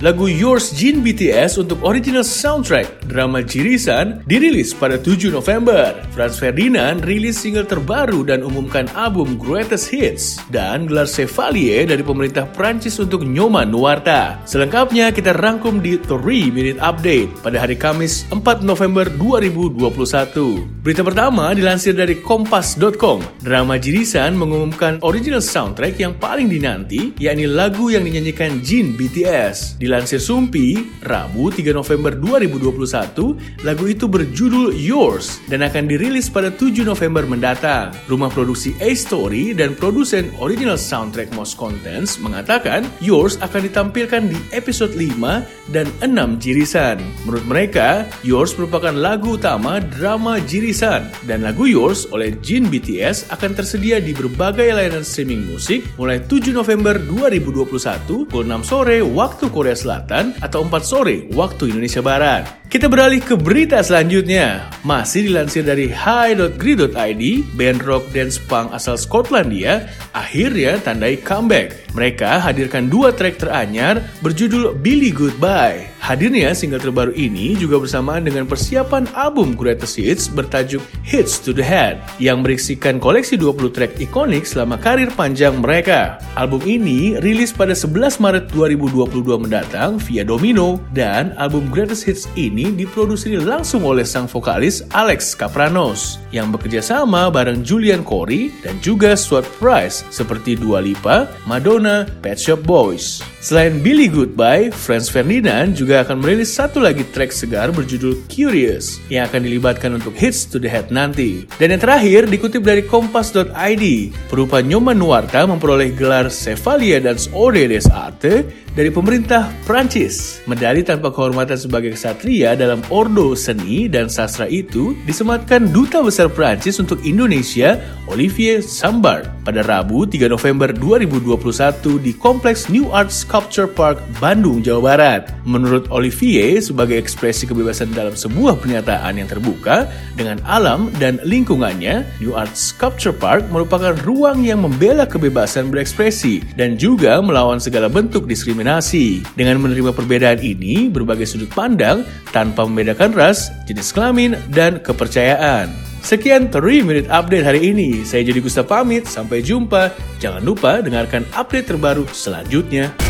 Lagu Yours Jin BTS untuk original soundtrack drama Jirisan dirilis pada 7 November. Franz Ferdinand rilis single terbaru dan umumkan album Greatest Hits dan gelar Chevalier dari pemerintah Prancis untuk Nyoman Nuarta. Selengkapnya kita rangkum di 3 Minute Update pada hari Kamis 4 November 2021. Berita pertama dilansir dari kompas.com. Drama Jirisan mengumumkan original soundtrack yang paling dinanti yakni lagu yang dinyanyikan Jin BTS. Di Dilansir Sumpi, Rabu 3 November 2021, lagu itu berjudul Yours dan akan dirilis pada 7 November mendatang. Rumah produksi A-Story dan produsen original soundtrack Most Contents mengatakan Yours akan ditampilkan di episode 5 dan 6 Jirisan. Menurut mereka, Yours merupakan lagu utama drama Jirisan dan lagu Yours oleh Jin BTS akan tersedia di berbagai layanan streaming musik mulai 7 November 2021 pukul 6 sore waktu Korea Selatan atau 4 sore waktu Indonesia Barat. Kita beralih ke berita selanjutnya. Masih dilansir dari high.grid.id, band rock dance punk asal Skotlandia akhirnya tandai comeback. Mereka hadirkan dua track teranyar berjudul Billy Goodbye. Hadirnya single terbaru ini juga bersamaan dengan persiapan album Greatest Hits bertajuk Hits to the Head yang berisikan koleksi 20 track ikonik selama karir panjang mereka. Album ini rilis pada 11 Maret 2022 mendatang via Domino dan album Greatest Hits ini diproduksi langsung oleh sang vokalis Alex Kapranos yang bekerja sama bareng Julian Corey dan juga Swat Price seperti Dua Lipa, Madonna, Pet Shop Boys. Selain Billy Goodbye, Franz Ferdinand juga akan merilis satu lagi track segar berjudul Curious yang akan dilibatkan untuk hits to the head nanti. Dan yang terakhir dikutip dari kompas.id, perupa Nyoman Nuarta memperoleh gelar Chevalier dan Ordre des Arts dari pemerintah Prancis. Medali tanpa kehormatan sebagai kesatria dalam Ordo Seni dan Sastra itu disematkan Duta Besar Prancis untuk Indonesia, Olivier Sambard, pada Rabu 3 November 2021 di Kompleks New Art Sculpture Park, Bandung, Jawa Barat. Menurut Olivier, sebagai ekspresi kebebasan dalam sebuah pernyataan yang terbuka dengan alam dan lingkungannya, New Art Sculpture Park merupakan ruang yang membela kebebasan berekspresi dan juga melawan segala bentuk diskriminasi. Dengan menerima perbedaan ini, berbagai sudut pandang tanpa membedakan ras, jenis kelamin, dan kepercayaan. Sekian 3 Minute Update hari ini. Saya jadi Gustaf pamit, sampai jumpa. Jangan lupa dengarkan update terbaru selanjutnya.